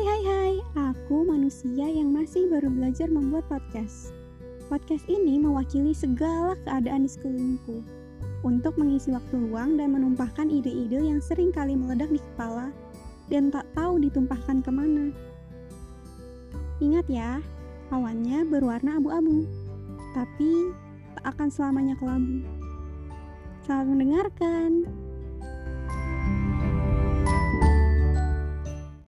Hai hai hai, aku manusia yang masih baru belajar membuat podcast. Podcast ini mewakili segala keadaan di sekelilingku untuk mengisi waktu luang dan menumpahkan ide-ide yang sering kali meledak di kepala dan tak tahu ditumpahkan ke mana. Ingat ya, awannya berwarna abu-abu, tapi tak akan selamanya kelabu. Selamat mendengarkan.